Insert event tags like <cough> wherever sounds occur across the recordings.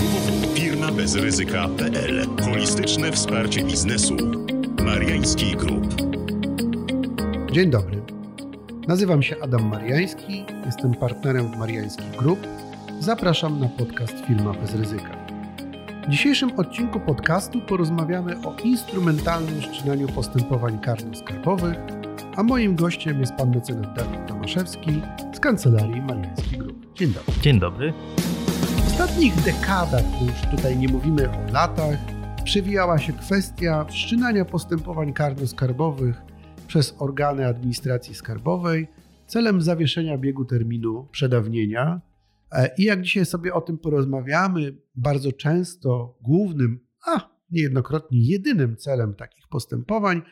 www.firmabezryzyka.pl Holistyczne wsparcie biznesu. Mariański Group. Dzień dobry. Nazywam się Adam Mariański, jestem partnerem w Mariański Group. Zapraszam na podcast Firma bez ryzyka. W dzisiejszym odcinku podcastu porozmawiamy o instrumentalnym wszczynaniu postępowań karno-skarbowych, a moim gościem jest pan mecenas Dawid Tomaszewski z Kancelarii Mariański Group. Dzień dobry. Dzień dobry. Ostatnich dekadach, to już tutaj nie mówimy o latach, przewijała się kwestia wszczynania postępowań karno-skarbowych przez organy administracji skarbowej celem zawieszenia biegu terminu przedawnienia. E, I jak dzisiaj sobie o tym porozmawiamy, bardzo często głównym, a niejednokrotnie jedynym celem takich postępowań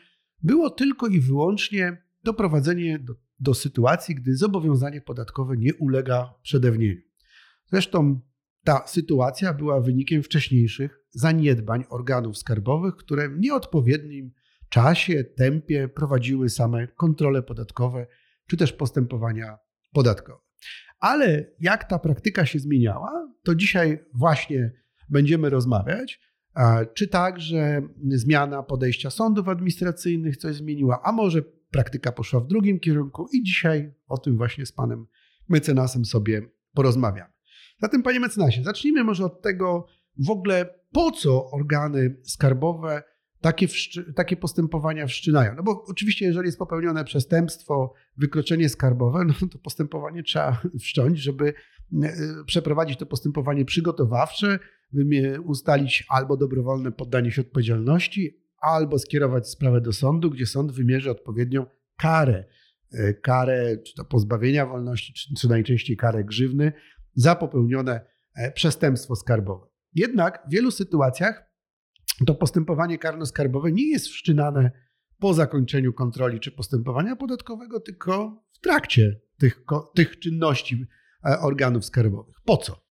było tylko i wyłącznie doprowadzenie do, do sytuacji, gdy zobowiązanie podatkowe nie ulega przedawnieniu. Zresztą ta sytuacja była wynikiem wcześniejszych zaniedbań organów skarbowych, które w nieodpowiednim czasie, tempie prowadziły same kontrole podatkowe czy też postępowania podatkowe. Ale jak ta praktyka się zmieniała, to dzisiaj właśnie będziemy rozmawiać. Czy tak, że zmiana podejścia sądów administracyjnych coś zmieniła, a może praktyka poszła w drugim kierunku i dzisiaj o tym właśnie z panem mecenasem sobie porozmawiamy. Zatem, panie mecenasie, zacznijmy może od tego w ogóle, po co organy skarbowe takie, takie postępowania wszczynają. No bo oczywiście, jeżeli jest popełnione przestępstwo, wykroczenie skarbowe, no to postępowanie trzeba wszcząć, żeby e, przeprowadzić to postępowanie przygotowawcze, ustalić albo dobrowolne poddanie się odpowiedzialności, albo skierować sprawę do sądu, gdzie sąd wymierzy odpowiednią karę. E, karę czy to pozbawienia wolności, czy, czy najczęściej karę grzywny za popełnione e, przestępstwo skarbowe. Jednak w wielu sytuacjach to postępowanie karno-skarbowe nie jest wszczynane po zakończeniu kontroli czy postępowania podatkowego, tylko w trakcie tych, tych czynności e, organów skarbowych. Po co?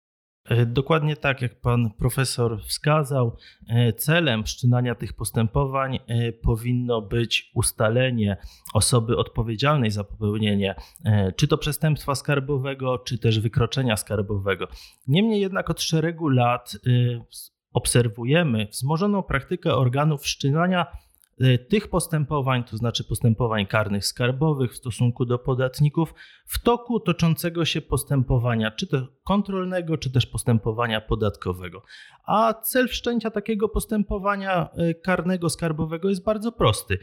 E, dokładnie tak, jak pan profesor wskazał, e, celem wszczynania tych postępowań powinno być ustalenie osoby odpowiedzialnej za popełnienie czy to przestępstwa skarbowego, czy też wykroczenia skarbowego. Niemniej jednak od szeregu lat obserwujemy wzmożoną praktykę organów wszczynania e, tych postępowań, to znaczy postępowań karnych skarbowych w stosunku do podatników, w toku toczącego się postępowania, czy to kontrolnego, czy też postępowania podatkowego. A cel wszczęcia takiego postępowania e, karnego skarbowego jest bardzo prosty.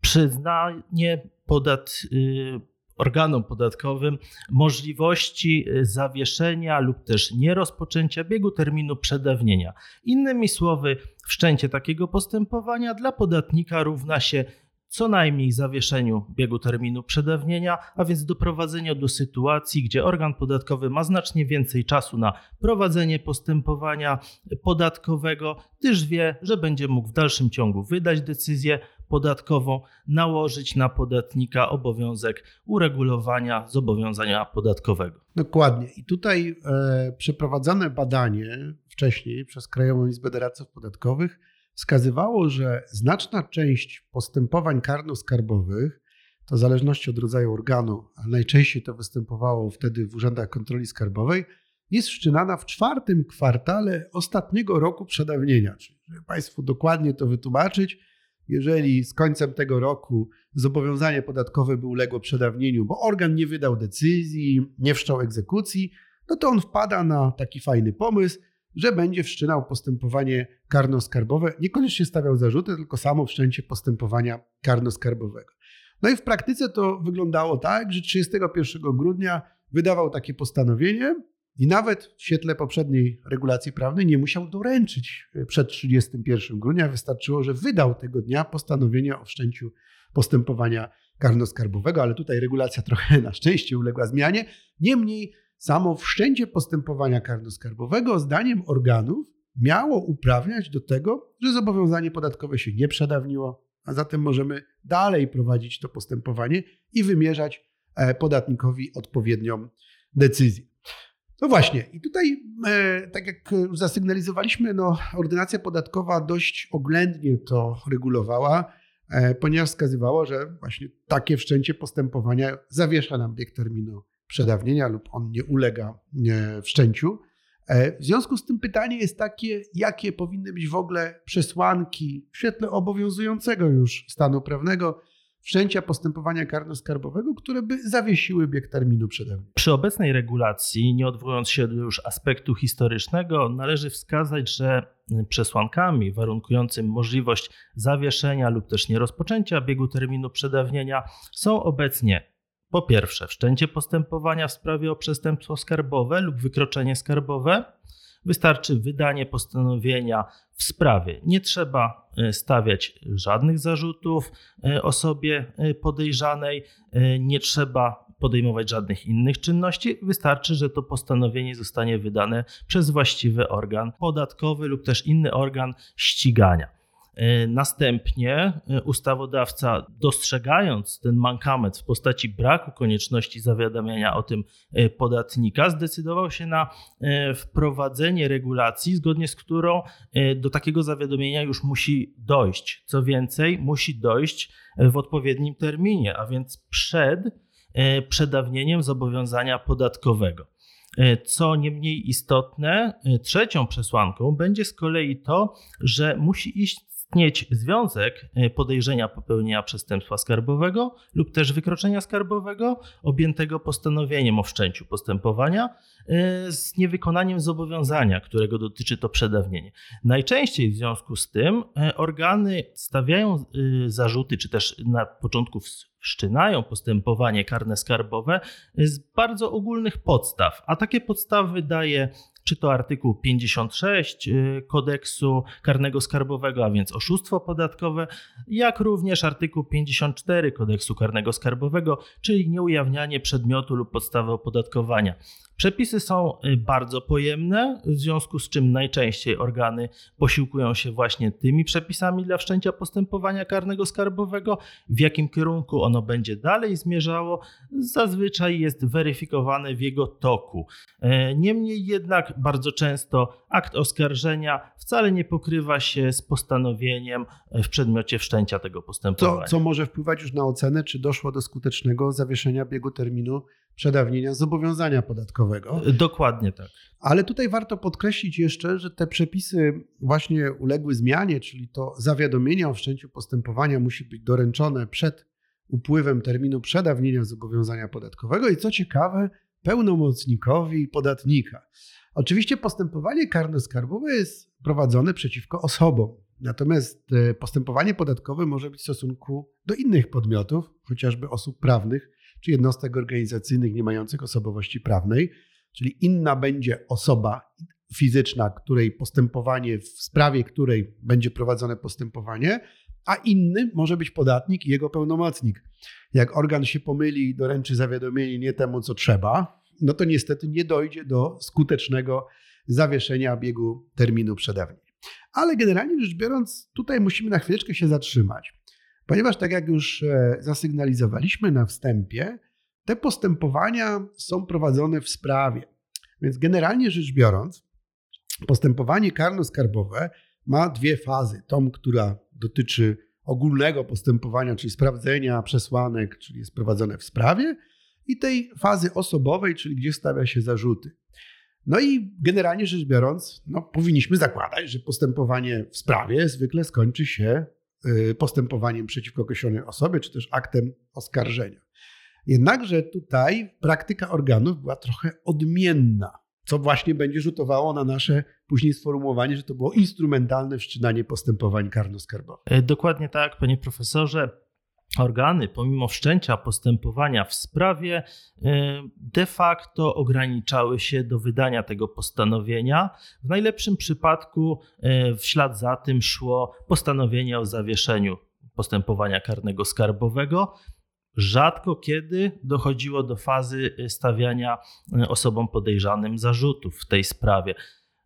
Przyznanie podat, e, organom podatkowym możliwości y, zawieszenia lub też nierozpoczęcia biegu terminu przedawnienia. Innymi słowy, wszczęcie takiego postępowania dla podatnika równa się co najmniej zawieszeniu biegu terminu przedawnienia, a więc doprowadzeniu do sytuacji, gdzie organ podatkowy ma znacznie więcej czasu na prowadzenie postępowania podatkowego, gdyż wie, że będzie mógł w dalszym ciągu wydać decyzję podatkową, nałożyć na podatnika obowiązek uregulowania zobowiązania podatkowego. Dokładnie. I tutaj e, przeprowadzone badanie wcześniej przez Krajową Izbę Doradców Podatkowych wskazywało, że znaczna część postępowań karno-skarbowych, to w zależności od rodzaju organu, a najczęściej to występowało wtedy w urzędach kontroli skarbowej, jest wszczynana w czwartym kwartale ostatniego roku przedawnienia. Czyli, żeby Państwu dokładnie to wytłumaczyć, jeżeli z końcem tego roku zobowiązanie podatkowe by uległo przedawnieniu, bo organ nie wydał decyzji, nie wszczął egzekucji, no to on wpada na taki fajny pomysł, że będzie wszczynał postępowanie karno-skarbowe, niekoniecznie stawiał zarzuty, tylko samo wszczęcie postępowania karno-skarbowego. No i w praktyce to wyglądało tak, że 31 grudnia wydawał takie postanowienie i nawet w świetle poprzedniej regulacji prawnej nie musiał doręczyć przed 31 grudnia. Wystarczyło, że wydał tego dnia postanowienie o wszczęciu postępowania karno-skarbowego, ale tutaj regulacja <laughs> trochę na szczęście uległa zmianie. Niemniej Samo wszczęcie postępowania karno-skarbowego, zdaniem organów, miało uprawniać do tego, że zobowiązanie podatkowe się nie przedawniło, a zatem możemy dalej prowadzić to postępowanie i wymierzać e, podatnikowi odpowiednią decyzję. No właśnie, i tutaj, e, tak jak zasygnalizowaliśmy, no, ordynacja podatkowa dość oględnie to regulowała, e, ponieważ wskazywała, że właśnie takie wszczęcie postępowania zawiesza nam bieg terminu przedawnienia lub on nie ulega wszczęciu. E, w związku z tym pytanie jest takie, jakie powinny być w ogóle przesłanki w świetle obowiązującego już stanu prawnego wszczęcia postępowania karno-skarbowego, które by zawiesiły bieg terminu przedawnienia. Przy obecnej regulacji, nie odwołując się do już aspektu historycznego, należy wskazać, że przesłankami warunkującymi możliwość zawieszenia lub też nierozpoczęcia biegu terminu przedawnienia są obecnie po pierwsze, wszczęcie postępowania w sprawie o przestępstwo skarbowe lub wykroczenie skarbowe. Wystarczy wydanie postanowienia w sprawie. Nie trzeba e, stawiać żadnych zarzutów e, osobie e, podejrzanej, nie trzeba podejmować żadnych innych czynności. Wystarczy, że to postanowienie zostanie wydane przez właściwy organ podatkowy lub też inny organ ścigania. E, następnie e, ustawodawca, dostrzegając ten mankament w postaci braku konieczności zawiadamiania o tym e, podatnika, zdecydował się na wprowadzenie regulacji, zgodnie z którą do takiego zawiadomienia już musi dojść. Co więcej, musi dojść w odpowiednim terminie, a więc przed przedawnieniem zobowiązania podatkowego. Co nie mniej istotne, trzecią przesłanką będzie z kolei to, że musi iść istnieć związek e, podejrzenia popełnienia przestępstwa skarbowego lub też wykroczenia skarbowego objętego postanowieniem o wszczęciu postępowania e, z niewykonaniem zobowiązania, którego dotyczy to przedawnienie. Najczęściej w związku z tym e, organy stawiają zarzuty, czy też na początku wszczynają postępowanie karne skarbowe z bardzo ogólnych podstaw, a takie podstawy daje czy to artykuł 56 y, kodeksu karnego skarbowego, a więc oszustwo podatkowe, jak również artykuł 54 kodeksu karnego skarbowego, czyli nieujawnianie przedmiotu lub podstawy opodatkowania. Przepisy są y, bardzo pojemne, w związku z czym najczęściej organy posiłkują się właśnie tymi przepisami dla wszczęcia postępowania karnego skarbowego. W jakim kierunku ono będzie dalej zmierzało, zazwyczaj jest weryfikowane w jego toku. E, niemniej jednak bardzo często akt oskarżenia wcale nie pokrywa się z postanowieniem w przedmiocie wszczęcia tego postępowania. Co, co może wpływać już na ocenę, czy doszło do skutecznego zawieszenia biegu terminu przedawnienia zobowiązania podatkowego. Dokładnie tak. Ale tutaj warto podkreślić jeszcze, że te przepisy właśnie uległy zmianie, czyli to zawiadomienie o wszczęciu postępowania musi być doręczone przed upływem terminu przedawnienia zobowiązania podatkowego i co ciekawe, pełnomocnikowi podatnika. Oczywiście postępowanie karno-skarbowe jest prowadzone przeciwko osobom, natomiast e, postępowanie podatkowe może być w stosunku do innych podmiotów, chociażby osób prawnych, czy jednostek organizacyjnych nie mających osobowości prawnej, czyli inna będzie osoba fizyczna, której postępowanie, w sprawie której będzie prowadzone postępowanie, a inny może być podatnik i jego pełnomocnik. Jak organ się pomyli i doręczy zawiadomienie nie temu, co trzeba, no to niestety nie dojdzie do skutecznego zawieszenia biegu terminu przedawnień. Ale generalnie rzecz biorąc, tutaj musimy na chwileczkę się zatrzymać. Ponieważ, tak jak już e, zasygnalizowaliśmy na wstępie, te postępowania są prowadzone w sprawie. Więc generalnie rzecz biorąc, postępowanie karno-skarbowe ma dwie fazy. Tą, która dotyczy ogólnego postępowania, czyli sprawdzenia przesłanek, czyli jest prowadzone w sprawie, i tej fazy osobowej, czyli gdzie stawia się zarzuty. No i generalnie rzecz biorąc, no, powinniśmy zakładać, że postępowanie w sprawie zwykle skończy się postępowaniem przeciwko określonej osobie, czy też aktem oskarżenia. Jednakże tutaj praktyka organów była trochę odmienna, co właśnie będzie rzutowało na nasze później sformułowanie, że to było instrumentalne wszczynanie postępowań karno-skarbowych. E, dokładnie tak, panie profesorze. Organy, pomimo wszczęcia postępowania w sprawie, e, de facto ograniczały się do wydania tego postanowienia. W najlepszym przypadku e, w ślad za tym szło postanowienie o zawieszeniu postępowania karnego skarbowego. Rzadko kiedy dochodziło do fazy stawiania e, osobom podejrzanym zarzutów w tej sprawie.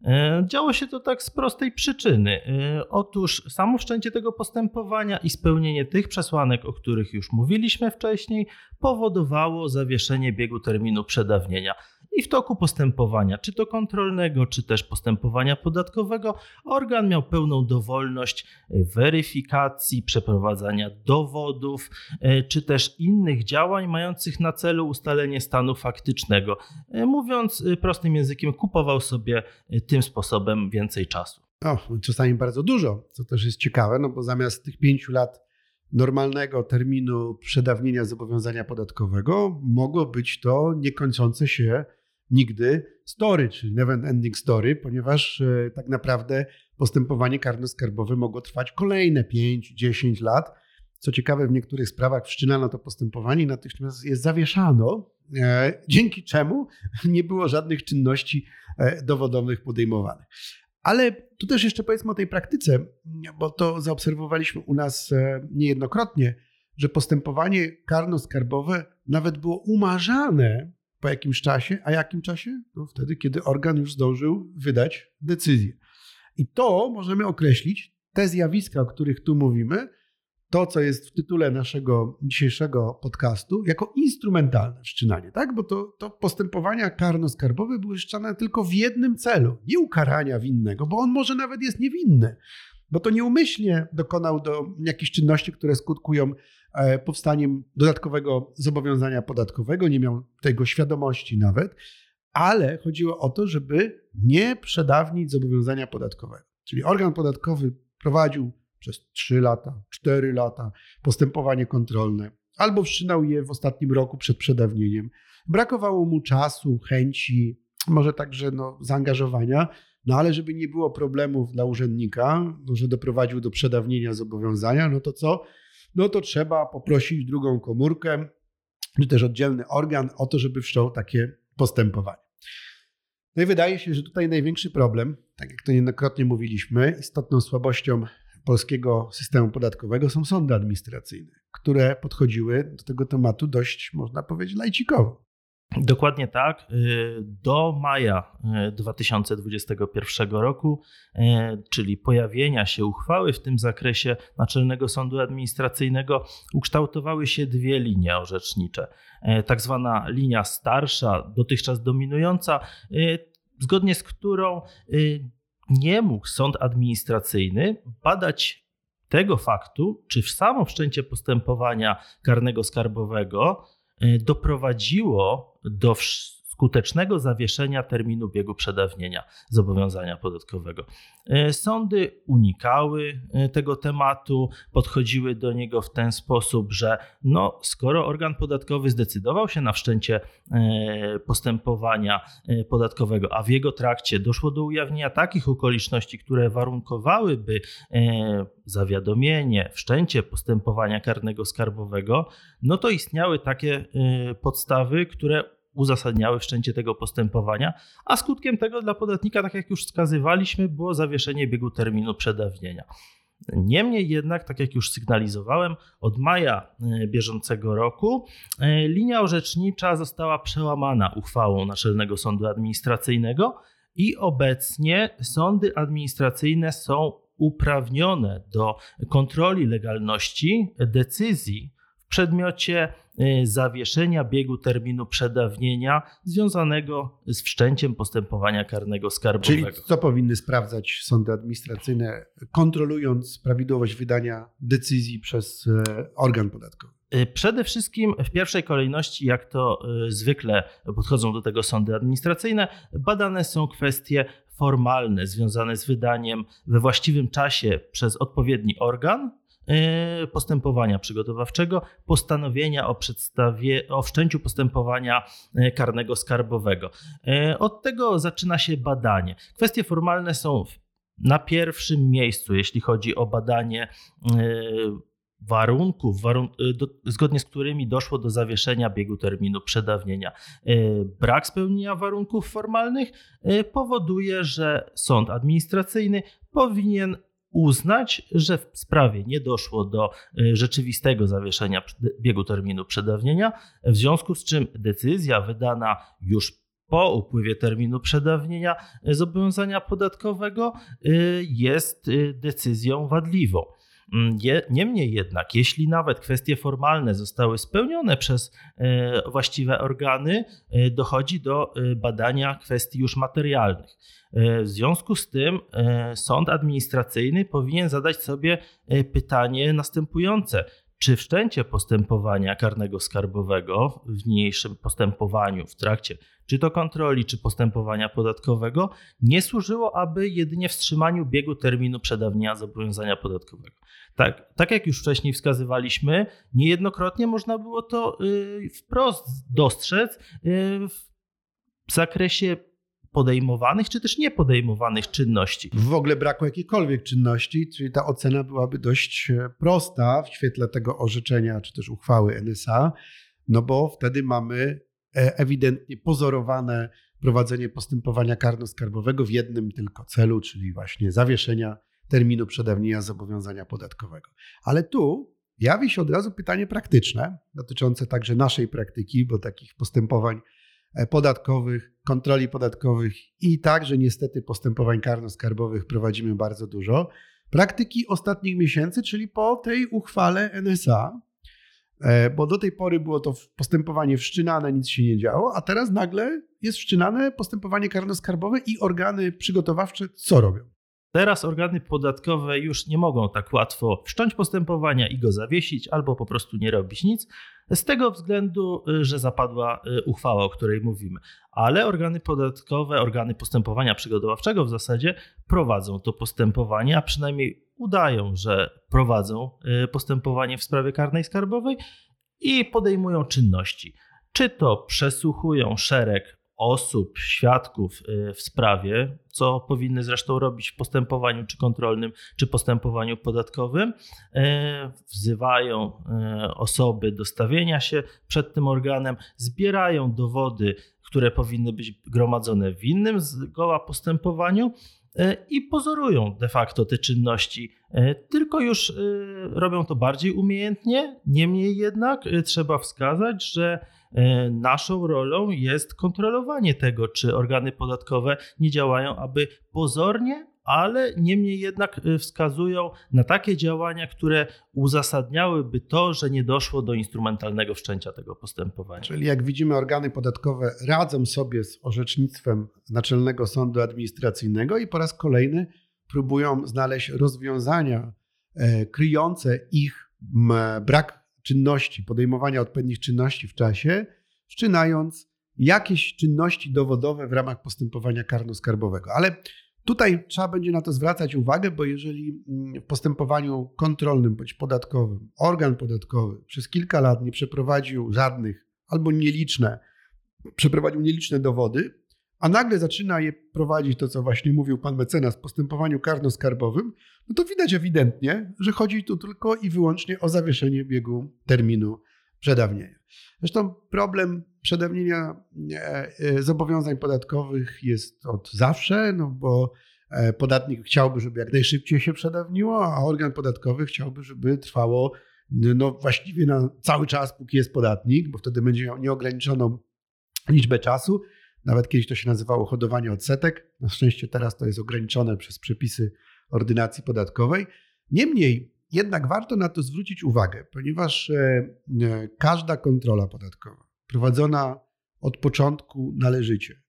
E, działo się to tak z prostej przyczyny. E, otóż samo wszczęcie tego postępowania i spełnienie tych przesłanek, o których już mówiliśmy wcześniej, powodowało zawieszenie biegu terminu przedawnienia. I w toku postępowania, czy to kontrolnego, czy też postępowania podatkowego, organ miał pełną dowolność weryfikacji, przeprowadzania dowodów, e, czy też innych działań mających na celu ustalenie stanu faktycznego. E, mówiąc e, prostym językiem, kupował sobie tym sposobem więcej czasu. O, czasami bardzo dużo, co też jest ciekawe, no bo zamiast tych pięciu lat normalnego terminu przedawnienia zobowiązania podatkowego mogło być to niekończące się nigdy story, czyli never ending story, ponieważ e, tak naprawdę postępowanie karno-skarbowe mogło trwać kolejne 5-10 lat. Co ciekawe, w niektórych sprawach wszczynano to postępowanie natychmiast je zawieszano, e, dzięki czemu nie było żadnych czynności e, dowodowych podejmowanych. Ale tu też jeszcze powiedzmy o tej praktyce, bo to zaobserwowaliśmy u nas niejednokrotnie, że postępowanie karno-skarbowe nawet było umarzane po jakimś czasie. A jakim czasie? No wtedy, kiedy organ już zdążył wydać decyzję. I to możemy określić, te zjawiska, o których tu mówimy, to, co jest w tytule naszego dzisiejszego podcastu, jako instrumentalne wszczynanie, tak? Bo to, to postępowania karno-skarbowe były wszczane tylko w jednym celu, nie ukarania winnego, bo on może nawet jest niewinny, bo to nieumyślnie dokonał do jakichś czynności, które skutkują powstaniem dodatkowego zobowiązania podatkowego, nie miał tego świadomości nawet, ale chodziło o to, żeby nie przedawnić zobowiązania podatkowego. Czyli organ podatkowy prowadził przez 3 lata, 4 lata postępowanie kontrolne, albo wszczynał je w ostatnim roku przed przedawnieniem. Brakowało mu czasu, chęci, może także no, zaangażowania, no ale żeby nie było problemów dla urzędnika, no, że doprowadził do przedawnienia zobowiązania, no to co? No to trzeba poprosić drugą komórkę, czy też oddzielny organ o to, żeby wszczął takie postępowanie. No i wydaje się, że tutaj największy problem, tak jak to niejednokrotnie mówiliśmy, istotną słabością polskiego systemu podatkowego są sądy administracyjne, które podchodziły do tego tematu dość, można powiedzieć, lajcikowo. Dokładnie tak. Y, do maja 2021 y, roku, y, czyli pojawienia się uchwały w tym zakresie Naczelnego Sądu Administracyjnego, ukształtowały się dwie linie orzecznicze. Tak zwana linia starsza, dotychczas dominująca, zgodnie z którą nie mógł sąd administracyjny badać tego faktu, czy w samo wszczęcie postępowania karnego skarbowego doprowadziło do skutecznego zawieszenia terminu biegu przedawnienia zobowiązania podatkowego. E, sądy unikały e, tego tematu, podchodziły do niego w ten sposób, że no, skoro organ podatkowy zdecydował się na wszczęcie e, postępowania podatkowego, a w jego trakcie doszło do ujawnienia takich okoliczności, które warunkowałyby zawiadomienie, wszczęcie postępowania karnego skarbowego, no to istniały takie podstawy, które uzasadniały wszczęcie tego postępowania, a skutkiem tego dla podatnika, tak jak już wskazywaliśmy, było zawieszenie biegu terminu przedawnienia. Niemniej jednak, tak jak już sygnalizowałem, od maja e, bieżącego roku e, linia orzecznicza została przełamana uchwałą Naczelnego Sądu Administracyjnego i obecnie sądy administracyjne są uprawnione do kontroli legalności decyzji w przedmiocie Y, zawieszenia biegu terminu przedawnienia związanego z wszczęciem postępowania karnego skarbowego. Czyli co powinny sprawdzać sądy administracyjne, kontrolując prawidłowość wydania decyzji przez e, organ podatkowy? Y, przede wszystkim w pierwszej kolejności, jak to y, zwykle podchodzą do tego sądy administracyjne, badane są kwestie formalne związane z wydaniem we właściwym czasie przez odpowiedni organ postępowania przygotowawczego, postanowienia o, przedstawie, o wszczęciu postępowania e, karnego skarbowego. E, od tego zaczyna się badanie. Kwestie formalne są na pierwszym miejscu, jeśli chodzi o badanie warunków, warun do, zgodnie z którymi doszło do zawieszenia biegu terminu przedawnienia. Brak spełnienia warunków formalnych powoduje, że sąd administracyjny powinien uznać, że w sprawie nie doszło do y, rzeczywistego zawieszenia biegu terminu przedawnienia, w związku z czym decyzja wydana już po upływie terminu przedawnienia zobowiązania podatkowego y, jest y, decyzją wadliwą. Mm, niemniej jednak, jeśli nawet kwestie formalne zostały spełnione przez e, właściwe organy, e, dochodzi do e, badania kwestii już materialnych. W związku z tym sąd administracyjny powinien zadać sobie pytanie następujące: czy wszczęcie postępowania karnego skarbowego w niniejszym postępowaniu w trakcie czy to kontroli, czy postępowania podatkowego nie służyło aby jedynie wstrzymaniu biegu terminu przedawnienia zobowiązania podatkowego. Tak, tak jak już wcześniej wskazywaliśmy, niejednokrotnie można było to y, wprost dostrzec y, w zakresie podejmowanych czy też niepodejmowanych czynności. W ogóle braku jakiejkolwiek czynności, czyli ta ocena byłaby dość e, prosta w świetle tego orzeczenia czy też uchwały NSA, no bo wtedy mamy e, ewidentnie pozorowane prowadzenie postępowania karno-skarbowego w jednym tylko celu, czyli właśnie zawieszenia terminu przedawnienia zobowiązania podatkowego. Ale tu jawi się od razu pytanie praktyczne, dotyczące także naszej praktyki, bo takich postępowań podatkowych, kontroli podatkowych i także niestety postępowań karno-skarbowych prowadzimy bardzo dużo. Praktyki ostatnich miesięcy, czyli po tej uchwale NSA, e, bo do tej pory było to postępowanie wszczynane, nic się nie działo, a teraz nagle jest wszczynane postępowanie karno-skarbowe i organy przygotowawcze co robią? Teraz organy podatkowe już nie mogą tak łatwo wszcząć postępowania i go zawiesić, albo po prostu nie robić nic, z tego względu, y, że zapadła y, uchwała, o której mówimy. Ale organy podatkowe, organy postępowania przygotowawczego w zasadzie prowadzą to postępowanie, a przynajmniej udają, że prowadzą y, postępowanie w sprawie karnej skarbowej i podejmują czynności. Czy to przesłuchują szereg osób, świadków y, w sprawie, co powinny zresztą robić w postępowaniu czy kontrolnym, czy postępowaniu podatkowym. Y, wzywają y, osoby do stawienia się przed tym organem, zbierają dowody, które powinny być gromadzone w innym zgoła postępowaniu i pozorują de facto te czynności, tylko już robią to bardziej umiejętnie. Niemniej jednak trzeba wskazać, że naszą rolą jest kontrolowanie tego, czy organy podatkowe nie działają, aby pozornie, ale niemniej jednak e, wskazują na takie działania, które uzasadniałyby to, że nie doszło do instrumentalnego wszczęcia tego postępowania. Czyli jak widzimy, organy podatkowe radzą sobie z orzecznictwem Naczelnego Sądu Administracyjnego i po raz kolejny próbują znaleźć rozwiązania e, kryjące ich brak czynności, podejmowania odpowiednich czynności w czasie, wszczynając jakieś czynności dowodowe w ramach postępowania karno-skarbowego. Ale tutaj trzeba będzie na to zwracać uwagę, bo jeżeli mm, w postępowaniu kontrolnym bądź podatkowym organ podatkowy przez kilka lat nie przeprowadził żadnych albo nieliczne, przeprowadził nieliczne dowody, a nagle zaczyna je prowadzić to, co właśnie mówił pan mecenas w postępowaniu karno-skarbowym, no to widać ewidentnie, że chodzi tu tylko i wyłącznie o zawieszenie biegu terminu przedawnienia. Zresztą problem przedawnienia e, e, zobowiązań podatkowych jest od zawsze, no bo e, podatnik chciałby, żeby jak najszybciej się przedawniło, a organ podatkowy chciałby, żeby trwało no właściwie na cały czas, póki jest podatnik, bo wtedy będzie miał nieograniczoną liczbę czasu. Nawet kiedyś to się nazywało hodowanie odsetek. Na szczęście teraz to jest ograniczone przez przepisy ordynacji podatkowej. Niemniej jednak warto na to zwrócić uwagę, ponieważ e, e, każda kontrola podatkowa prowadzona od początku należycie,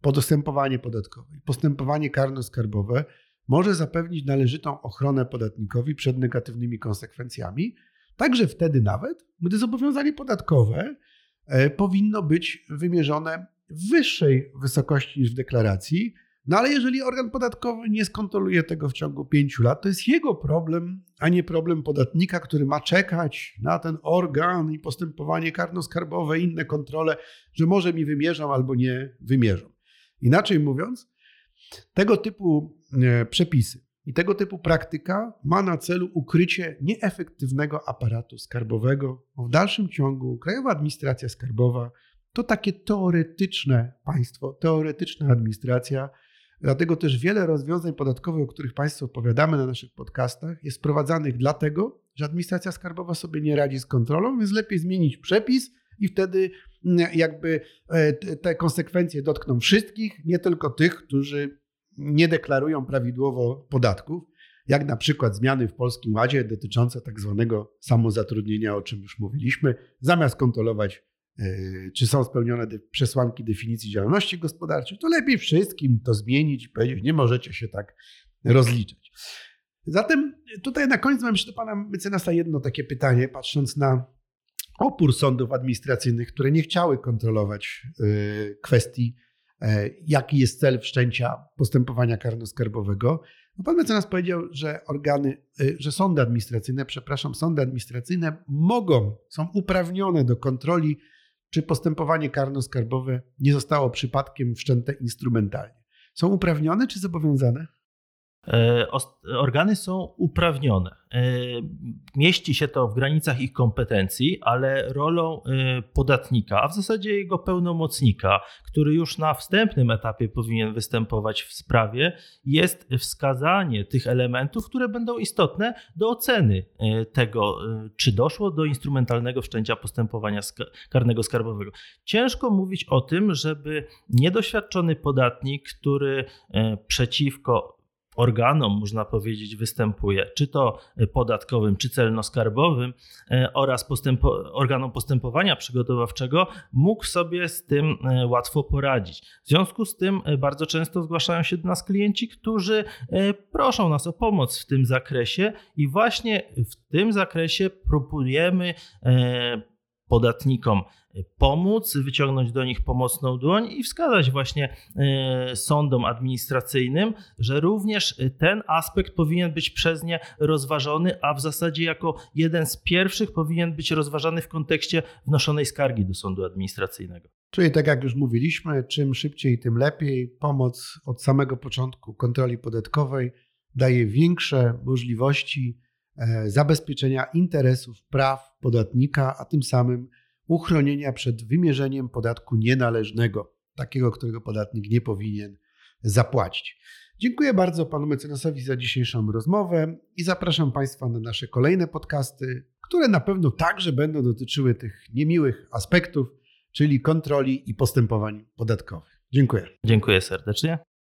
postępowanie podatkowe postępowanie karno-skarbowe może zapewnić należytą ochronę podatnikowi przed negatywnymi konsekwencjami, także wtedy nawet, gdy zobowiązanie podatkowe e, powinno być wymierzone wyższej wysokości niż w deklaracji, no ale jeżeli organ podatkowy nie skontroluje tego w ciągu pięciu lat, to jest jego problem, a nie problem podatnika, który ma czekać na ten organ i postępowanie karno-skarbowe, inne kontrole, że może mi wymierzą albo nie wymierzą. Inaczej mówiąc, tego typu e, przepisy i tego typu praktyka ma na celu ukrycie nieefektywnego aparatu skarbowego, bo w dalszym ciągu Krajowa Administracja Skarbowa to takie teoretyczne państwo, teoretyczna administracja, Dlatego też wiele rozwiązań podatkowych, o których Państwu opowiadamy na naszych podcastach, jest wprowadzanych dlatego, że administracja skarbowa sobie nie radzi z kontrolą, więc lepiej zmienić przepis i wtedy mm, jakby e, te konsekwencje dotkną wszystkich, nie tylko tych, którzy nie deklarują prawidłowo podatków. jak na przykład zmiany w Polskim Ładzie dotyczące tak zwanego samozatrudnienia, o czym już mówiliśmy, zamiast kontrolować, czy są spełnione przesłanki definicji działalności gospodarczej, to lepiej wszystkim to zmienić i powiedzieć, nie możecie się tak rozliczać. Zatem tutaj na koniec mam jeszcze do pana mecenasa jedno takie pytanie, patrząc na opór sądów administracyjnych, które nie chciały kontrolować yy, kwestii, yy, jaki jest cel wszczęcia postępowania karno-skarbowego. No pan mecenas powiedział, że organy, yy, że sądy administracyjne, przepraszam, sądy administracyjne mogą, są uprawnione do kontroli, czy postępowanie karno-skarbowe nie zostało przypadkiem wszczęte instrumentalnie. Są uprawnione czy zobowiązane? E, organy są uprawnione. E, mieści się to w granicach ich kompetencji, ale rolą e, podatnika, a w zasadzie jego pełnomocnika, który już na wstępnym etapie powinien występować w sprawie, jest wskazanie tych elementów, które będą istotne do oceny tego, czy doszło do instrumentalnego wszczęcia postępowania karnego skarbowego. Ciężko mówić o tym, żeby niedoświadczony podatnik, który przeciwko organom, można powiedzieć, występuje, czy to podatkowym, czy celno-skarbowym e, oraz postępo, organom postępowania przygotowawczego, mógł sobie z tym e, łatwo poradzić. W związku z tym e, bardzo często zgłaszają się do nas klienci, którzy proszą nas o pomoc w tym zakresie i właśnie w tym zakresie próbujemy podatnikom pomóc, wyciągnąć do nich pomocną dłoń i wskazać właśnie e, sądom administracyjnym, że również ten aspekt powinien być przez nie rozważony, a w zasadzie jako jeden z pierwszych powinien być rozważany w kontekście wnoszonej skargi do sądu administracyjnego. Czyli tak jak już mówiliśmy, czym szybciej, tym lepiej. Pomoc od samego początku kontroli podatkowej daje większe możliwości e, zabezpieczenia interesów, praw podatnika, a tym samym uchronienia przed wymierzeniem podatku nienależnego, takiego, którego podatnik nie powinien zapłacić. Dziękuję bardzo panu mecenasowi za dzisiejszą rozmowę i zapraszam państwa na nasze kolejne podcasty, które na pewno także będą dotyczyły tych niemiłych aspektów, czyli kontroli i postępowań podatkowych. Dziękuję. Dziękuję serdecznie.